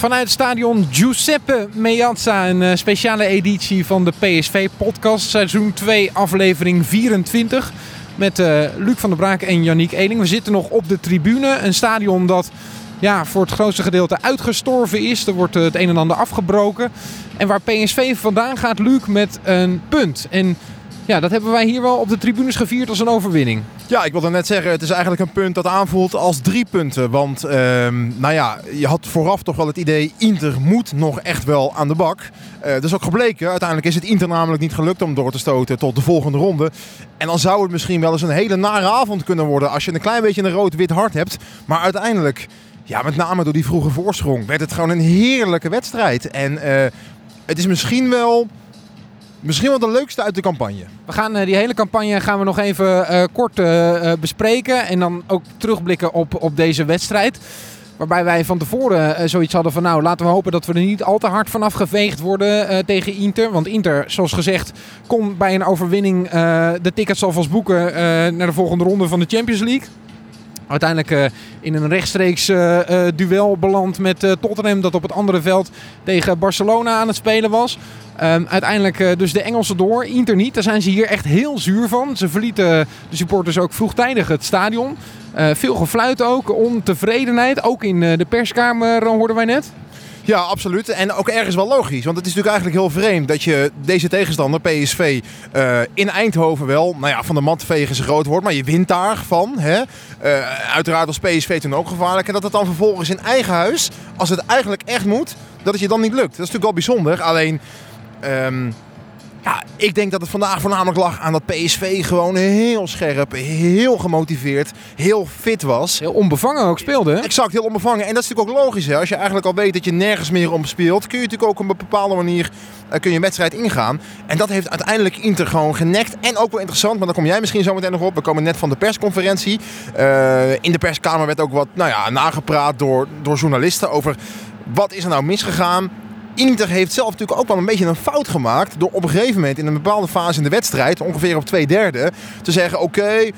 Vanuit het stadion Giuseppe Meazza, een uh, speciale editie van de PSV-podcast, seizoen 2, aflevering 24. Met uh, Luc van der Braak en Yannick Eling. We zitten nog op de tribune, een stadion dat ja, voor het grootste gedeelte uitgestorven is. Er wordt uh, het een en ander afgebroken. En waar PSV vandaan gaat, Luc, met een punt. En ja, dat hebben wij hier wel op de tribunes gevierd als een overwinning. Ja, ik wilde net zeggen, het is eigenlijk een punt dat aanvoelt als drie punten. Want ehm, nou ja, je had vooraf toch wel het idee, Inter moet nog echt wel aan de bak. Uh, dat is ook gebleken. Uiteindelijk is het Inter namelijk niet gelukt om door te stoten tot de volgende ronde. En dan zou het misschien wel eens een hele nare avond kunnen worden als je een klein beetje een rood-wit hart hebt. Maar uiteindelijk, ja, met name door die vroege voorsprong, werd het gewoon een heerlijke wedstrijd. En uh, het is misschien wel Misschien wel de leukste uit de campagne. We gaan uh, die hele campagne gaan we nog even uh, kort uh, bespreken. En dan ook terugblikken op, op deze wedstrijd. Waarbij wij van tevoren zoiets hadden van nou laten we hopen dat we er niet al te hard vanaf geveegd worden tegen Inter. Want Inter, zoals gezegd, kon bij een overwinning de tickets alvast boeken naar de volgende ronde van de Champions League. Uiteindelijk in een rechtstreeks duel beland met Tottenham dat op het andere veld tegen Barcelona aan het spelen was. Um, uiteindelijk dus de Engelsen door, Inter niet. Daar zijn ze hier echt heel zuur van. Ze verlieten de supporters ook vroegtijdig het stadion. veel gefluit ook, ontevredenheid. Ook in de perskamer hoorden wij net. Ja, absoluut. En ook ergens wel logisch. Want het is natuurlijk eigenlijk heel vreemd dat je deze tegenstander, PSV, in Eindhoven wel, nou ja, van de mat vegen is groot wordt, maar je wint daarvan. Hè? Uiteraard als PSV toen ook gevaarlijk. En dat het dan vervolgens in eigen huis, als het eigenlijk echt moet, dat het je dan niet lukt. Dat is natuurlijk wel bijzonder. Alleen. Um, ja, ik denk dat het vandaag voornamelijk lag aan dat PSV gewoon heel scherp, heel gemotiveerd, heel fit was. Heel onbevangen ook speelde. Hè? Exact, heel onbevangen. En dat is natuurlijk ook logisch. Hè? Als je eigenlijk al weet dat je nergens meer om speelt, kun je natuurlijk ook op een bepaalde manier uh, kun je wedstrijd ingaan. En dat heeft uiteindelijk Inter gewoon genekt. En ook wel interessant, maar daar kom jij misschien zo meteen nog op. We komen net van de persconferentie. Uh, in de perskamer werd ook wat nou ja, nagepraat door, door journalisten over wat is er nou misgegaan. Inter heeft zelf natuurlijk ook wel een beetje een fout gemaakt. Door op een gegeven moment in een bepaalde fase in de wedstrijd, ongeveer op twee derde, te zeggen: Oké,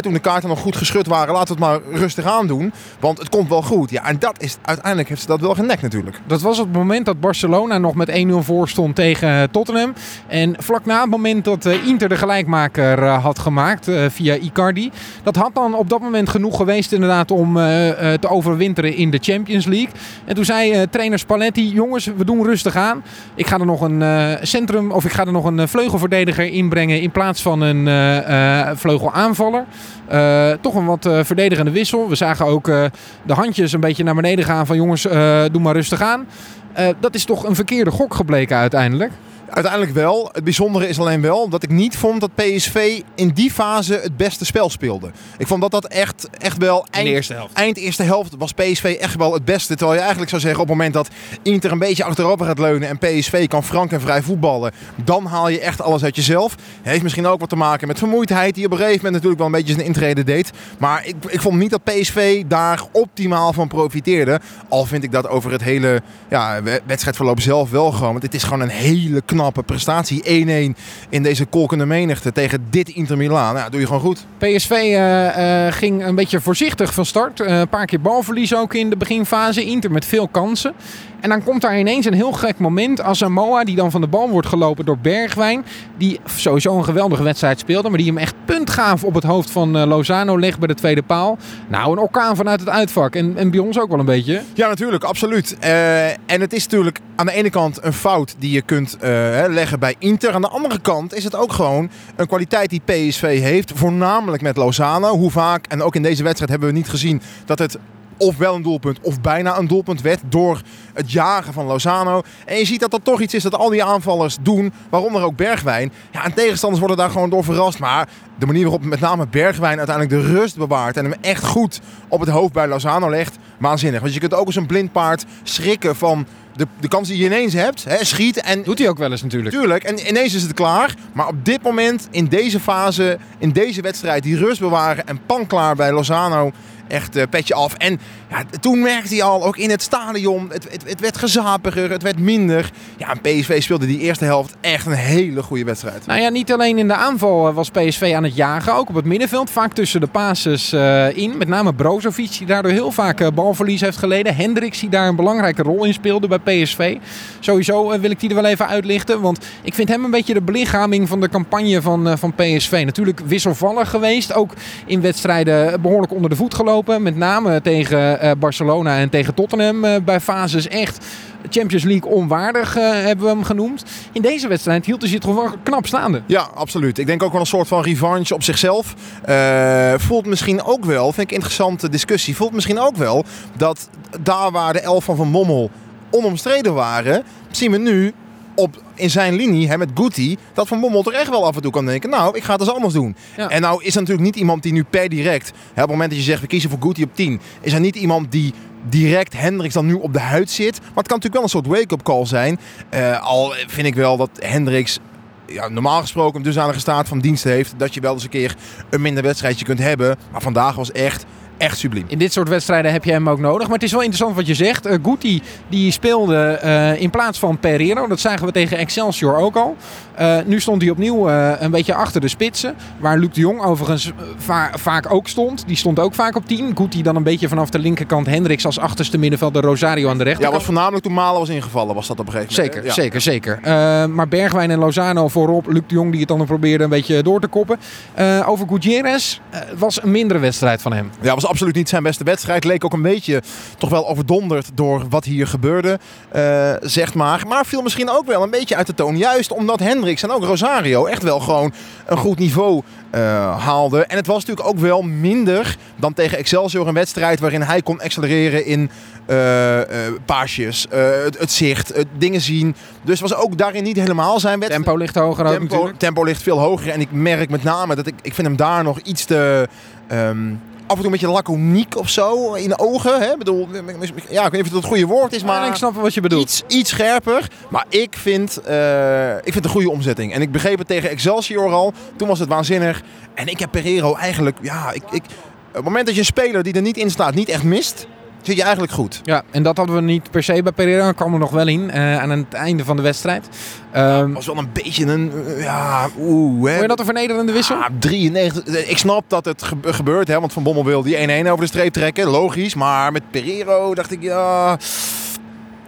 toen de kaarten nog goed geschud waren, laten we het maar rustig aan doen. Want het komt wel goed. Ja, en dat is, uiteindelijk heeft ze dat wel genekt natuurlijk. Dat was het moment dat Barcelona nog met 1-0 voor stond tegen Tottenham. En vlak na het moment dat eh, Inter de gelijkmaker eh, had gemaakt via Icardi. Dat had dan op dat moment genoeg geweest inderdaad om te overwinteren in de Champions League. En toen zei trainer Spalletti, jongens, we doen rustig aan. Ik ga er nog een centrum, of ik ga er nog een vleugelverdediger inbrengen in plaats van een vleugelaanvaller. Uh, toch een wat uh, verdedigende wissel. We zagen ook uh, de handjes een beetje naar beneden gaan van jongens, doe maar rustig aan. dat is toch een verkeerde gok gebleken uiteindelijk. Uiteindelijk wel. Het bijzondere is alleen wel dat ik niet vond dat PSV in die fase het beste spel speelde. Ik vond dat dat echt, echt wel eind, eerste helft. eind eerste helft was PSV echt wel het beste. Terwijl je eigenlijk zou zeggen op het moment dat Inter een beetje achterover gaat leunen en PSV kan frank en vrij voetballen, dan haal je echt alles uit jezelf. Heeft misschien ook wat te maken met vermoeidheid die op een gegeven moment natuurlijk wel een beetje zijn intrede deed. Maar ik, ik vond niet dat PSV daar optimaal van profiteerde. Al vind ik dat over het hele ja, wedstrijdverloop zelf wel gewoon. Want het is gewoon een hele knappe prestatie. 1-1 in deze kolkende menigte tegen dit Inter Milaan. Nou, doe je gewoon goed. PSV uh, uh, ging een beetje voorzichtig van start. Uh, een paar keer balverlies ook in de beginfase. Inter met veel kansen. En dan komt daar ineens een heel gek moment. als Asamoah, die dan van de bal wordt gelopen door Bergwijn. Die sowieso een geweldige wedstrijd speelde. Maar die hem echt puntgaaf op het hoofd van uh, Lozano legt bij de tweede paal. Nou, een orkaan vanuit het uitvak. En, en bij ons ook wel een beetje. Ja, natuurlijk. Absoluut. Uh, en het is natuurlijk aan de ene kant een fout die je kunt uh, leggen bij Inter. Aan de andere kant is het ook gewoon een kwaliteit die PSV heeft. Voornamelijk met Lozano. Hoe vaak, en ook in deze wedstrijd hebben we niet gezien dat het of wel een doelpunt of bijna een doelpunt werd door het jagen van Lozano. En je ziet dat dat toch iets is dat al die aanvallers doen, waaronder ook Bergwijn. Ja, en tegenstanders worden daar gewoon door verrast. Maar de manier waarop met name Bergwijn uiteindelijk de rust bewaart en hem echt goed op het hoofd bij Lozano legt, waanzinnig. Want je kunt ook als een blind paard schrikken van de, de kans die je ineens hebt, hè, schiet. En, Doet hij ook wel eens natuurlijk. Tuurlijk, en ineens is het klaar. Maar op dit moment, in deze fase, in deze wedstrijd, die rust bewaren en pan klaar bij Lozano echt uh, petje af. En ja, toen merkte hij al, ook in het stadion, het, het, het werd gezapiger, het werd minder. Ja, PSV speelde die eerste helft echt een hele goede wedstrijd. Nou ja, niet alleen in de aanval was PSV aan het jagen, ook op het middenveld. Vaak tussen de passes uh, in. Met name Brozovic, die daardoor heel vaak balverlies heeft geleden. Hendricks die daar een belangrijke rol in speelde bij PSV. Sowieso eh, wil ik die er wel even uitlichten. Want ik vind hem een beetje de belichaming van de campagne van, eh, van PSV. Natuurlijk wisselvallig geweest. Ook in wedstrijden behoorlijk onder de voet gelopen. Met name tegen eh, Barcelona en tegen Tottenham. eh, bij fases echt Champions League onwaardig eh, hebben we hem genoemd. In deze wedstrijd hield hij zich wel knap staande. Ja, absoluut. Ik denk ook wel een soort van revanche op zichzelf. Voelt misschien ook wel, vind ik interessante discussie, voelt misschien ook wel dat daar waar de elf van Van Bommel onomstreden waren, zien we nu op, in zijn linie hè, met Guti, dat Van Bommel er echt wel af en toe kan denken, nou, ik ga het eens anders doen. Ja. En nou is er natuurlijk niet iemand die nu per direct, hè, op het moment dat je zegt, we kiezen voor Guti op 10, is er niet iemand die direct Hendricks dan nu op de huid zit. Maar het kan natuurlijk wel een soort wake-up call zijn. Eh, al vind ik wel dat Hendricks ja, normaal gesproken een dusdanige staat van dienst heeft dat je wel eens een keer een minder wedstrijdje kunt hebben. Maar vandaag was echt, echt subliem. In dit soort wedstrijden heb je hem ook nodig. Maar het is wel interessant wat je zegt. Uh, Guti die speelde eh, in plaats van Pereiro. Dat zagen we tegen Excelsior ook al. Uh, nu stond hij opnieuw uh, een beetje achter de spitsen. Waar Luc de Jong overigens va vaak ook stond. Die stond ook vaak op 10. Guti dan een beetje vanaf de linkerkant. Hendricks als achterste middenvelder. Rosario aan de rechterkant. Ja, was voornamelijk toen Malen was ingevallen. Was dat op een gegeven moment. Zeker, ja. zeker, zeker. Uh, maar Bergwijn en Lozano voorop. Luc de Jong die het dan probeerde een beetje door te koppen. Uh, over Gutierrez was een mindere wedstrijd van hem. Ja, was absoluut niet zijn beste wedstrijd. Leek ook een beetje toch wel overdonderd door wat hier gebeurde. Uh, zeg maar. Maar viel misschien ook wel een beetje uit de toon. Juist omdat Hendricks en ook Rosario echt wel gewoon een goed niveau uh, haalde. En het was natuurlijk ook wel minder dan tegen Excelsior. Een wedstrijd waarin hij kon accelereren in uh, uh, paasjes, het, het, zicht, dingen zien. Dus was ook daarin niet helemaal zijn wedstrijd. Tempo ligt hoger ook tempo, natuurlijk. tempo ligt veel hoger. En ik merk met name dat ik, ik vind hem daar nog iets te... Um, af en toe een beetje laconiek of zo in de ogen. Hè? Ik bedoel, ja, ik weet niet of het het goede woord is, maar ja, ik snap wat je bedoelt. Iets, iets scherper. Maar ik vind, uh, ik vind het een goede omzetting. En ik begreep het tegen Excelsior al. Toen was het waanzinnig. En ik heb Pereiro eigenlijk, ja, ik, ik, op het moment dat je een speler die er niet in staat niet echt mist, zit je eigenlijk goed. Ja, en dat hadden we niet per se bij Pereira. kwam er nog wel in uh, aan het einde van de wedstrijd. Um, was wel een beetje een, uh, ja, oeh. Vond je dat een vernederende wissel? Ja, 93. Ik snap dat het ge gebeurt, hè, want Van Bommel wil die 1-1 over de streep trekken. Logisch, maar met Pereiro dacht ik, ja...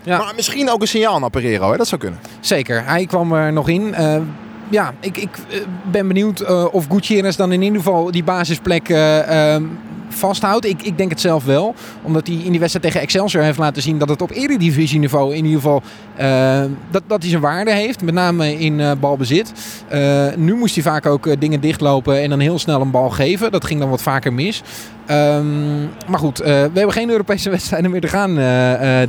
Ja. Maar misschien ook een signaal naar Pereiro, hè? dat zou kunnen. Zeker, hij kwam er nog in. Uh, ja, ik, ik ben benieuwd of Gutierrez dan in ieder geval die basisplek vasthoudt. Ik, ik denk het zelf wel. Omdat hij in die wedstrijd tegen Excelsior heeft laten zien dat het op eredivisieniveau in ieder geval uh, dat, dat hij zijn waarde heeft. Met name in uh, balbezit. Uh, nu moest hij vaak ook dingen dichtlopen en dan heel snel een bal geven. Dat ging dan wat vaker mis. Um, maar goed, we hebben geen Europese wedstrijden meer te gaan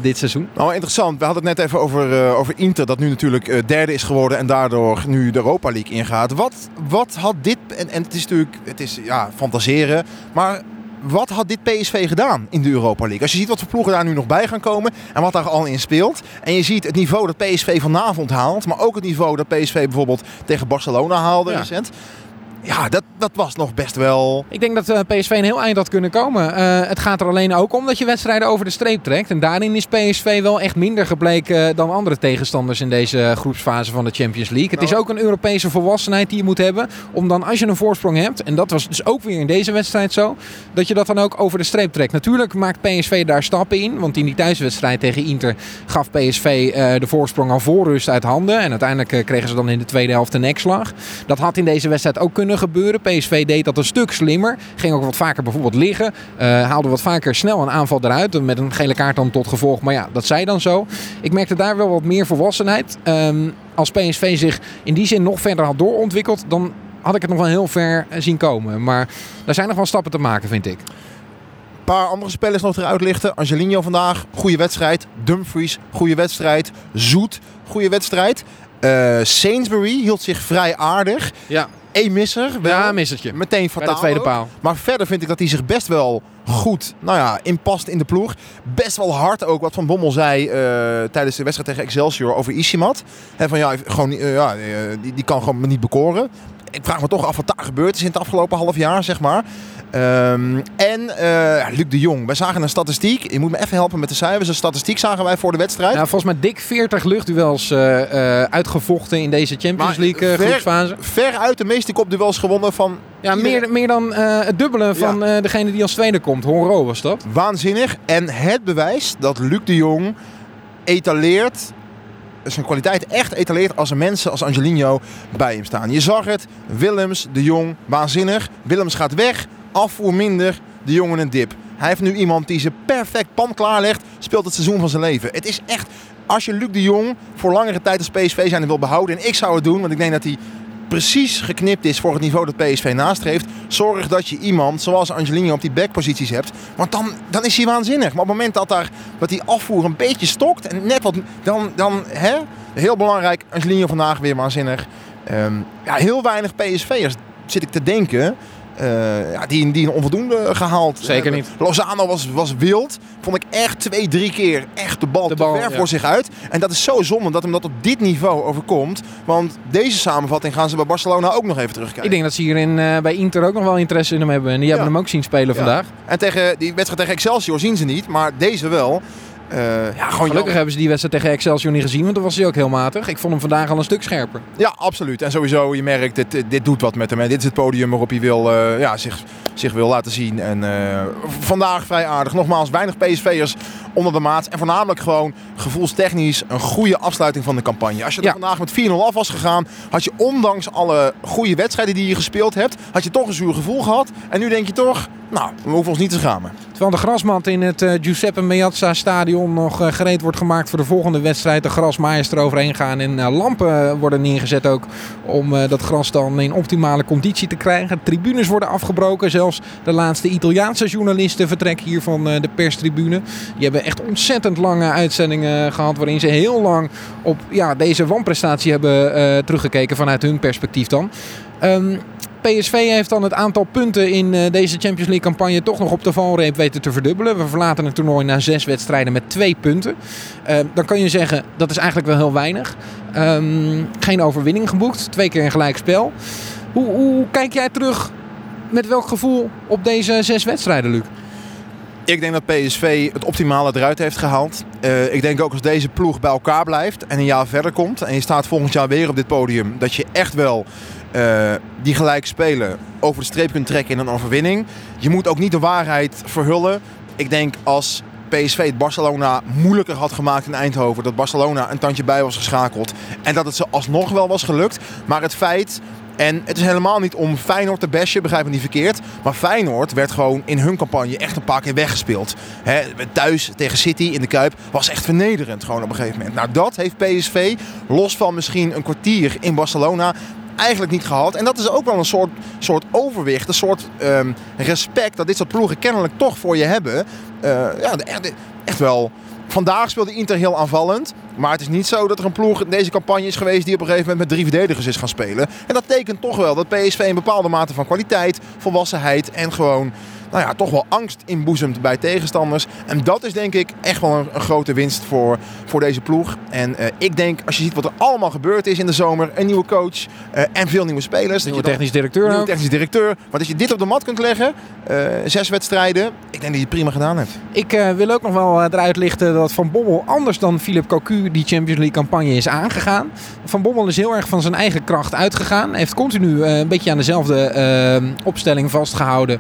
dit seizoen. Nou, interessant. We hadden het net even over, over Inter. Dat nu natuurlijk derde is geworden en daardoor nu de Europa League ingaat. Wat, wat had dit... En, en het is natuurlijk het is, ja, fantaseren. Maar wat had dit PSV gedaan in de Europa League? Als je ziet wat voor ploegen daar nu nog bij gaan komen en wat daar al in speelt. En je ziet het niveau dat PSV vanavond haalt, maar ook het niveau dat PSV bijvoorbeeld tegen Barcelona haalde Ja. recent. Ja, dat, dat was nog best wel... Ik denk dat uh, PSV een heel eind had kunnen komen. Uh, het gaat er alleen ook om dat je wedstrijden over de streep trekt. En daarin is PSV wel echt minder gebleken dan andere tegenstanders in deze groepsfase van de Champions League. Het is ook een Europese volwassenheid die je moet hebben. Om dan als je een voorsprong hebt, en dat was dus ook weer in deze wedstrijd zo, dat je dat dan ook over de streep trekt. Natuurlijk maakt PSV daar stappen in. Want in die thuiswedstrijd tegen Inter gaf PSV uh, de voorsprong al voor rust uit handen. En uiteindelijk kregen ze dan in de tweede helft een nekslag. Dat had in deze wedstrijd ook kunnen gebeuren. PSV deed dat een stuk slimmer. Ging ook wat vaker bijvoorbeeld liggen. Uh, haalde wat vaker snel een aanval eruit. Met een gele kaart dan tot gevolg. Maar ja, dat zij dan zo. Ik merkte daar wel wat meer volwassenheid. Um, als PSV zich in die zin nog verder had doorontwikkeld, dan had ik het nog wel heel ver zien komen. Maar daar zijn nog wel stappen te maken, vind ik. Een paar andere spelers nog eruit lichten. Angelino vandaag, goede wedstrijd. Dumfries, goede wedstrijd. Zoet, goede wedstrijd. Uh, Sainsbury hield zich vrij aardig. Ja. Eén misser. Wel. Ja, missertje. Meteen fataal. Bij de tweede ook. paal. Maar verder vind ik dat hij zich best wel goed nou ja, inpast in de ploeg. Best wel hard ook wat Van Bommel zei uh, tijdens de wedstrijd tegen Excelsior over Isimat. He, van ja, gewoon, uh, ja die, die kan gewoon me niet bekoren. Ik vraag me toch af wat daar gebeurd is in het afgelopen half jaar, zeg maar. Ehm, en eh, Luc de Jong. Wij zagen een statistiek. Je moet me even helpen met de cijfers. Een statistiek zagen wij voor de wedstrijd. Ja, volgens mij dik 40 luchtduels eh, uitgevochten in deze Champions Maar League ver- groepsfase. Veruit de meeste kopduels gewonnen van Ja, iedereen. meer, meer dan het dubbele van eh, degene die als tweede komt. Honro was dat. Waanzinnig. En het bewijs dat Luc de Jong etaleert, zijn kwaliteit echt etaleert als er mensen als Angelino bij hem staan. Je zag het, Willems, de Jong, waanzinnig. Willems gaat weg, afvoer minder, de Jong in een dip. Hij heeft nu iemand die ze perfect pan klaarlegt, speelt het seizoen van zijn leven. Het is echt, als je Luc de Jong voor langere tijd als PSV zijn wil behouden, en ik zou het doen, want ik denk dat hij precies geknipt is voor het niveau dat PSV nastreeft. Zorg dat je iemand zoals Angelino op die backposities hebt. Want dan, dan is hij waanzinnig. Maar op het moment dat, daar, dat die afvoer een beetje stokt en net wat, dan, dan hè, heel belangrijk, Angelino vandaag weer waanzinnig. Ehm, ja, heel weinig PSV'ers zit ik te denken. Eh, ja, die, die een onvoldoende gehaald. Zeker hebben. niet. Lozano was, was wild. Vond ik echt twee, drie keer echt de bal, De te ver ja. voor zich uit. En dat is zo zonde dat hem dat op dit niveau overkomt. Want deze samenvatting gaan ze bij Barcelona ook nog even terugkijken. Ik denk dat ze hier in, eh, bij Inter ook nog wel interesse in hem hebben. En die hebben hem ook zien spelen vandaag. En tegen die wedstrijd tegen Excelsior zien ze niet, maar deze wel. Eh, ja, gewoon Gelukkig hebben ze die wedstrijd tegen Excelsior niet gezien, want toen was hij ook heel matig. Ik vond hem vandaag al een stuk scherper. Ja, absoluut. En sowieso, je merkt, dit, dit doet wat met hem. hè. Dit is het podium waarop hij wil, eh, ja, zich, zich wil laten zien. En eh, vandaag vrij aardig. Nogmaals, weinig PSV'ers onder de maat. En voornamelijk gewoon gevoelstechnisch een goede afsluiting van de campagne. Als je er Ja. vandaag met 4-0 af was gegaan, had je ondanks alle goede wedstrijden die je gespeeld hebt, had je toch een zuur gevoel gehad. En nu denk je toch, nou, we hoeven ons niet te schamen. Terwijl de grasmat in het eh, Giuseppe Meazza stadion nog eh, gereed wordt gemaakt voor de volgende wedstrijd. De grasmaaiers eroverheen gaan en lampen worden neergezet ook om dat gras dan in optimale conditie te krijgen. Tribunes worden afgebroken. Zelfs de laatste Italiaanse journalisten vertrekken hier van eh, de perstribune. Die hebben echt ontzettend lange uitzendingen gehad waarin ze heel lang op ja, deze wanprestatie hebben eh, teruggekeken vanuit hun perspectief dan. Ehm, PSV heeft dan het aantal punten in eh, deze Champions League campagne toch nog op de valreep weten te verdubbelen. We verlaten het toernooi na zes wedstrijden met twee punten. Eh, dan kan je zeggen dat is eigenlijk wel heel weinig. Ehm, geen overwinning geboekt, twee keer een gelijkspel. Hoe, hoe kijk jij terug met welk gevoel op deze zes wedstrijden, Luc? Ik denk dat PSV het optimale eruit heeft gehaald. Eh, ik denk ook als deze ploeg bij elkaar blijft en een jaar verder komt en je staat volgend jaar weer op dit podium, dat je echt wel eh, die gelijk spelen over de streep kunt trekken in een overwinning. Je moet ook niet de waarheid verhullen. Ik denk als PSV het Barcelona moeilijker had gemaakt in Eindhoven, dat Barcelona een tandje bij was geschakeld en dat het ze alsnog wel was gelukt. Maar het feit en het is helemaal niet om Feyenoord te bashen, begrijp me niet verkeerd. Maar Feyenoord werd gewoon in hun campagne echt een paar keer weggespeeld. Thuis tegen City in de Kuip was echt vernederend gewoon op een gegeven moment. Nou, dat heeft PSV, los van misschien een kwartier in Barcelona, eigenlijk niet gehad. En dat is ook wel een soort, soort overwicht, een soort ehm, respect dat dit soort ploegen kennelijk toch voor je hebben. Eh, ja, echt, echt wel. Vandaag speelde Inter heel aanvallend. Maar het is niet zo dat er een ploeg in deze campagne is geweest die op een gegeven moment met drie verdedigers is gaan spelen. En dat tekent toch wel dat PSV een bepaalde mate van kwaliteit, volwassenheid en gewoon, nou ja, toch wel angst inboezemt bij tegenstanders. En dat is denk ik echt wel een, een grote winst voor, voor deze ploeg. En eh, ik denk, als je ziet wat er allemaal gebeurd is in de zomer, een nieuwe coach eh, en veel nieuwe spelers. dat Nieuwe technisch directeur nieuwe technisch directeur. Maar als je dit op de mat kunt leggen, eh, zes wedstrijden, ik denk dat je het prima gedaan hebt. Ik wil ook nog wel eruit lichten dat Van Bommel anders dan Philip Cocu die Champions League campagne is aangegaan. Van Bommel is heel erg van zijn eigen kracht uitgegaan. Heeft continu een beetje aan dezelfde opstelling vastgehouden.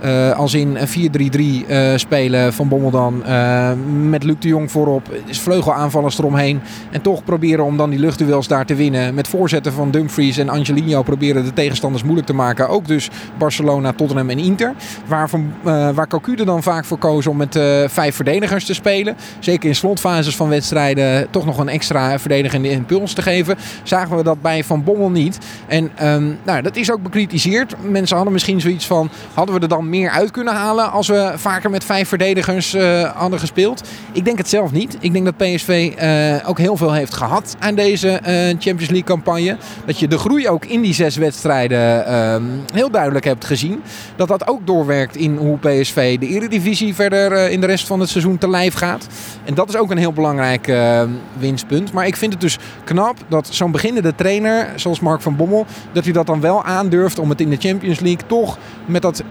Eh, als in een 4-3-3 eh, spelen Van Bommel dan eh, met Luc de Jong voorop. Is vleugelaanvallers eromheen. En toch proberen om dan die luchtduels daar te winnen. Met voorzetten van Dumfries en Angelino proberen de tegenstanders moeilijk te maken. Ook dus Barcelona, Tottenham en Inter. Waar, van, waar Cocu dan vaak voor koos om met vijf verdedigers te spelen. Zeker in slotfases van wedstrijden toch nog een extra verdedigende impuls te geven. Zagen we dat bij Van Bommel niet. En ehm, nou, dat is ook bekritiseerd. Mensen hadden misschien zoiets van, hadden we er dan meer uit kunnen halen als we vaker met vijf verdedigers eh, hadden gespeeld? Ik denk het zelf niet. Ik denk dat PSV eh, ook heel veel heeft gehad aan deze eh, Champions League campagne. Dat je de groei ook in die zes wedstrijden ehm, heel duidelijk hebt gezien. Dat dat ook doorwerkt in hoe PSV de Eredivisie verder in de rest van het seizoen te lijf gaat. En dat is ook een heel belangrijk eh, winstpunt. Maar ik vind het dus knap dat zo'n beginnende trainer, zoals Mark van Bommel, dat hij dat dan wel aandurft om het in de Champions League toch met dat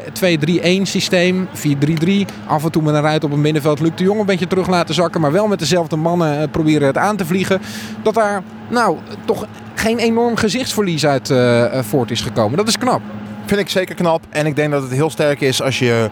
4-2-3-1 systeem. 4-3-3. Af en toe met een ruit op het middenveld. Luc de Jong een beetje terug laten zakken. Maar wel met dezelfde mannen eh, proberen het aan te vliegen. Dat daar nou toch geen enorm gezichtsverlies uit uh, voort is gekomen. Dat is knap. Vind ik zeker knap. En ik denk dat het heel sterk is als je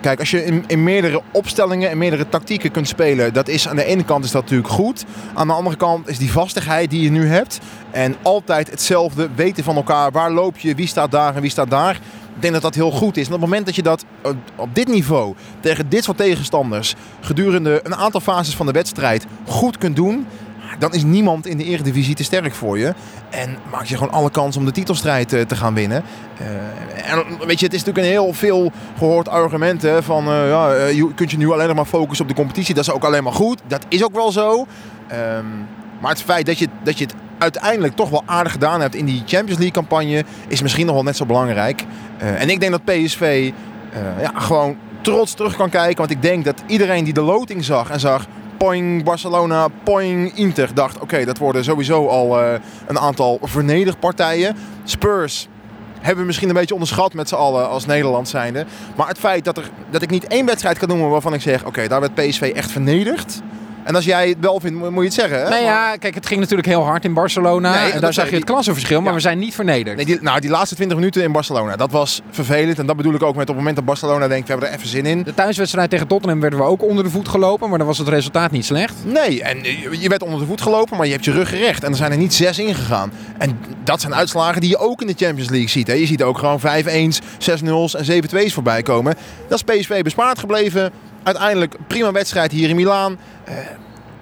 kijk, als je in, in, meerdere opstellingen en meerdere tactieken kunt spelen, dat is aan de ene kant is dat natuurlijk goed. Aan de andere kant is die vastigheid die je nu hebt en altijd hetzelfde weten van elkaar. Waar loop je, wie staat daar en wie staat daar. Ik denk dat dat heel goed is. En op het moment dat je dat op dit niveau tegen dit soort tegenstanders gedurende een aantal fases van de wedstrijd goed kunt doen, dan is niemand in de Eredivisie te sterk voor je. En maak je gewoon alle kans om de titelstrijd eh, te gaan winnen. Uh, en weet je, het is natuurlijk een heel veel gehoord argument hè, van... Ja, je kunt je nu alleen nog maar focussen op de competitie. Dat is ook alleen maar goed. Dat is ook wel zo. Um, maar het feit dat je, dat je het uiteindelijk toch wel aardig gedaan hebt in die Champions League campagne... is misschien nog wel net zo belangrijk. en ik denk dat PSV ja, gewoon trots terug kan kijken. Want ik denk dat iedereen die de loting zag en zag poing Barcelona, poing Inter. Dacht, oké, dat worden sowieso al uh, een aantal partijen. Spurs hebben we misschien een beetje onderschat met z'n allen als Nederland zijnde. Maar het feit dat, er, dat ik niet één wedstrijd kan noemen waarvan ik zeg... oké, daar werd PSV echt vernederd. En als jij het wel vindt, moet je het zeggen. Hè? Nee, ja, kijk, het ging natuurlijk heel hard in Barcelona. en daar zag je het klassenverschil, maar we zijn niet vernederd. Nee, die, nou, die laatste 20 minuten in Barcelona, dat was vervelend. En dat bedoel ik ook met op het moment dat Barcelona denkt, we hebben er even zin in. De thuiswedstrijd tegen Tottenham werden we ook onder de voet gelopen, maar dan was het resultaat niet slecht. Nee, en je werd onder de voet gelopen, maar je hebt je rug gerecht. En er zijn er niet zes ingegaan. En dat zijn uitslagen die je ook in de Champions League ziet. Hè. Je ziet ook gewoon 5-1's, 6-0's en 7-2's voorbij komen. Dat is PSV bespaard gebleven. Uiteindelijk prima wedstrijd hier in Milaan. Uh,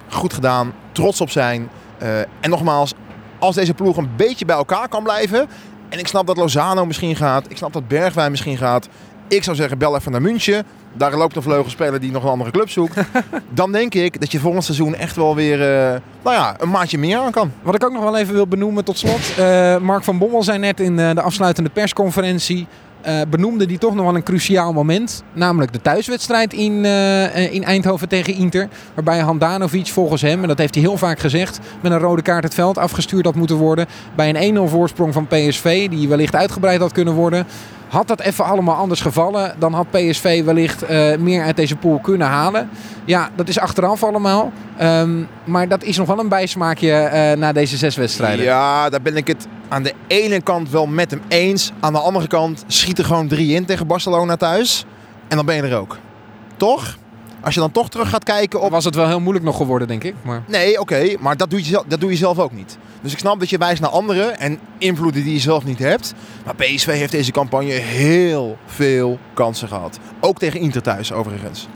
goed gedaan, trots op zijn. Uh, en nogmaals, als deze ploeg een beetje bij elkaar kan blijven. En ik snap dat Lozano misschien gaat. Ik snap dat Bergwijn misschien gaat. Ik zou zeggen, bel even naar München. Daar loopt een vleugelspeler die nog een andere club zoekt. Dan denk ik dat je volgend seizoen echt wel weer uh, nou ja, een maatje meer aan kan. Wat ik ook nog wel even wil benoemen tot slot. Uh, Mark van Bommel zei net in de afsluitende persconferentie uh, benoemde die toch nog wel een cruciaal moment. Namelijk de thuiswedstrijd in, uh, in Eindhoven tegen Inter. Waarbij Handanovic volgens hem, en dat heeft hij heel vaak gezegd, met een rode kaart het veld afgestuurd had moeten worden. Bij een 1-0 voorsprong van PSV, die wellicht uitgebreid had kunnen worden. Had dat even allemaal anders gevallen, dan had PSV wellicht uh, meer uit deze pool kunnen halen. Ja, dat is achteraf allemaal. Um, maar dat is nog wel een bijsmaakje uh, na deze zes wedstrijden. Ja, daar ben ik het aan de ene kant wel met hem eens. Aan de andere kant schiet er gewoon drie in tegen Barcelona thuis. En dan ben je er ook. Toch? Als je dan toch terug gaat kijken op... Was het wel heel moeilijk nog geworden, denk ik. Maar... Nee, oké. Okay, maar dat doe, je, dat doe je zelf ook niet. Dus ik snap dat je wijst naar anderen en invloeden die je zelf niet hebt. Maar PSV heeft deze campagne heel veel kansen gehad. Ook tegen Inter thuis, overigens.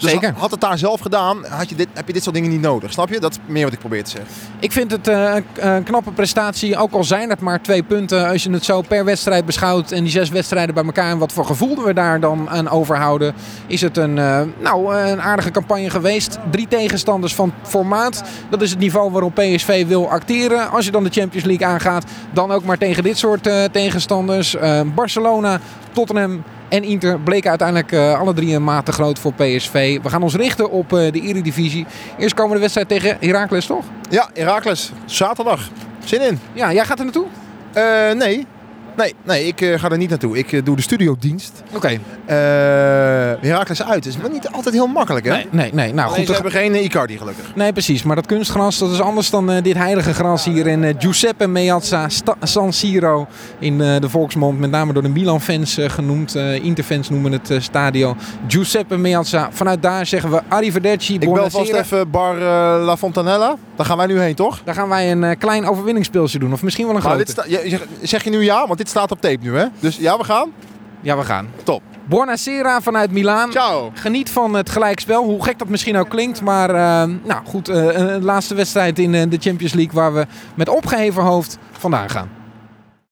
Dus Zeker. Had het daar zelf gedaan, had je dit, heb je dit soort dingen niet nodig. Snap je? Dat is meer wat ik probeer te zeggen. Ik vind het uh, een knappe prestatie. Ook al zijn het maar twee punten. Als je het zo per wedstrijd beschouwt. En die zes wedstrijden bij elkaar. En wat voor gevoel we daar dan aan overhouden. Is het een, uh, nou, een aardige campagne geweest. Drie tegenstanders van formaat. Dat is het niveau waarop PSV wil acteren. Als je dan de Champions League aangaat. Dan ook maar tegen dit soort uh, tegenstanders. Barcelona, Tottenham en Inter bleken uiteindelijk uh, alle drie een maat te groot voor PSV. We gaan ons richten op uh, de Eredivisie. Eerst komen de wedstrijd tegen Heracles, toch? Ja, Heracles. Zaterdag. Zin in. Ja, jij gaat er naartoe? Uh, nee. Nee, nee ik uh, ga er niet naartoe. Ik uh, doe de studiodienst. Oké. Okay. Uh, Herakles uit. is maar niet altijd heel makkelijk, hè? Nee, nee. nee. Nou, goed, we hebben geen Icardi gelukkig. Nee, precies. Maar dat kunstgras, dat is anders dan dit heilige gras hier in Giuseppe Meazza San Siro. In de volksmond, met name door de Milan-fans genoemd. Inter-fans noemen het stadio Giuseppe Meazza. Vanuit daar zeggen we arrivederci, Ik bel vast even Bar La Fontanella. Daar gaan wij nu heen, toch? Daar gaan wij een klein overwinningsspeeltje doen. Of misschien wel een grote. Dit zeg je nu ja? Want dit staat op tape nu, hè? Dus ja, we gaan? Ja, we gaan. Top. Buonasera vanuit Milaan. Ciao. Geniet van het gelijkspel, hoe gek dat misschien ook klinkt. Maar uh, nou goed, uh, een laatste wedstrijd in uh, de Champions League waar we met opgeheven hoofd vandaan gaan.